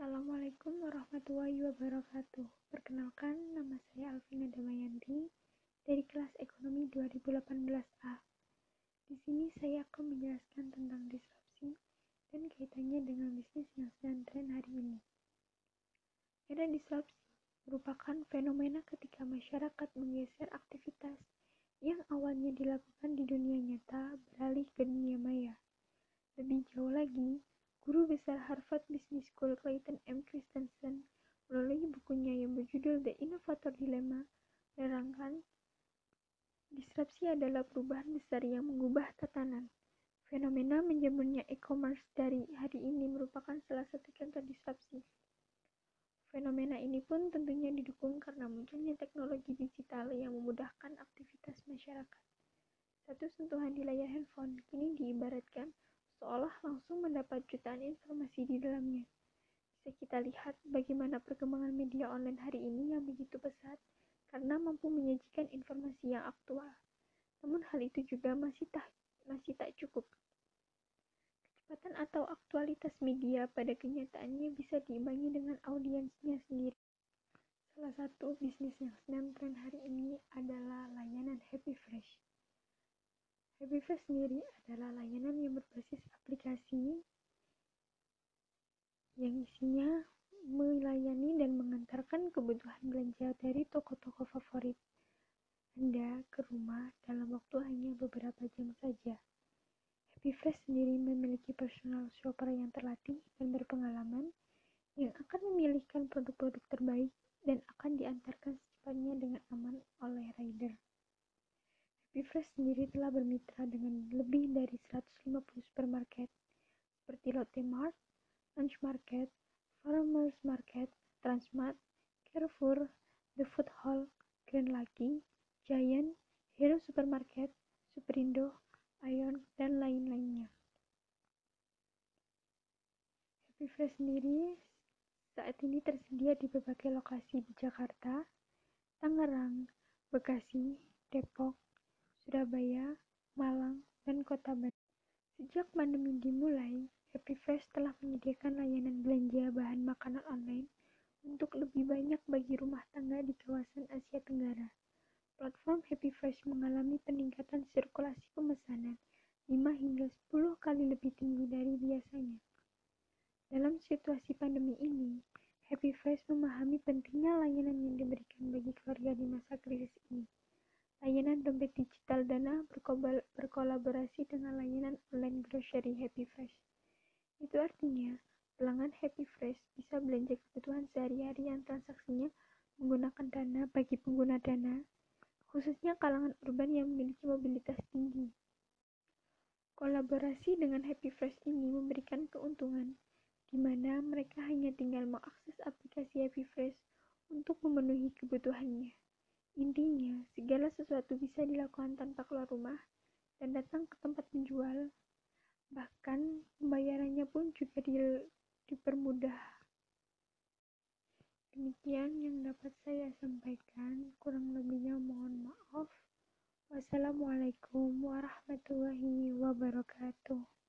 Assalamualaikum warahmatullahi wabarakatuh. Perkenalkan, nama saya Alvina Damayanti dari kelas Ekonomi 2018A. Di sini saya akan menjelaskan tentang disrupsi dan kaitannya dengan bisnis yang sedang tren hari ini. Era disrupsi merupakan fenomena ketika masyarakat menggeser aktivitas yang awalnya dilakukan di dunia nyata beralih ke dunia maya. Lebih jauh lagi, Guru besar Harvard Business School Clayton M. Christensen melalui bukunya yang berjudul The Innovator Dilemma menerangkan disrupsi adalah perubahan besar yang mengubah tatanan. Fenomena menjamurnya e-commerce dari hari ini merupakan salah satu contoh disrupsi. Fenomena ini pun tentunya didukung karena munculnya teknologi digital yang memudahkan aktivitas masyarakat. Satu sentuhan di layar handphone kini diibaratkan seolah langsung mendapat jutaan informasi di dalamnya. Bisa kita lihat bagaimana perkembangan media online hari ini yang begitu pesat karena mampu menyajikan informasi yang aktual. Namun hal itu juga masih tak masih tak cukup. Kecepatan atau aktualitas media pada kenyataannya bisa diimbangi dengan audiensnya sendiri. Salah satu bisnis yang sedang tren hari ini adalah layanan Happy Fresh. Fresh sendiri adalah layanan yang berbasis aplikasi yang isinya melayani dan mengantarkan kebutuhan belanja dari toko-toko favorit Anda ke rumah dalam waktu hanya beberapa jam saja. Happy sendiri memiliki personal shopper yang terlatih dan berpengalaman yang akan memilihkan produk-produk terbaik dan akan diantarkan secepatnya dengan aman oleh. Fresh sendiri telah bermitra dengan lebih dari 150 supermarket seperti Lotte Mart, Lunch Market, Farmers Market, Transmart, Carrefour, The Food Hall, Grand Lucky, Giant, Hero Supermarket, Superindo, Ion, dan lain-lainnya. Happy sendiri saat ini tersedia di berbagai lokasi di Jakarta, Tangerang, Bekasi, Depok, Surabaya, Malang, dan Kota Bandung. Sejak pandemi dimulai, Happy Fresh telah menyediakan layanan belanja bahan makanan online untuk lebih banyak bagi rumah tangga di kawasan Asia Tenggara. Platform Happy Fresh mengalami peningkatan sirkulasi pemesanan 5 hingga 10 kali lebih tinggi dari biasanya. Dalam situasi pandemi ini, Happy Fresh memahami pentingnya layanan yang diberikan bagi keluarga di masa krisis ini. Layanan dompet digital Dana berkolaborasi dengan layanan online grocery Happy Fresh. Itu artinya, pelanggan Happy Fresh bisa belanja kebutuhan sehari-hari yang transaksinya menggunakan dana bagi pengguna dana, khususnya kalangan urban yang memiliki mobilitas tinggi. Kolaborasi dengan Happy Fresh ini memberikan keuntungan, di mana mereka hanya tinggal mengakses aplikasi Happy Fresh untuk memenuhi kebutuhannya. Intinya, segala sesuatu bisa dilakukan tanpa keluar rumah dan datang ke tempat penjual bahkan pembayarannya pun juga di, dipermudah. Demikian yang dapat saya sampaikan. Kurang lebihnya mohon maaf. Wassalamualaikum warahmatullahi wabarakatuh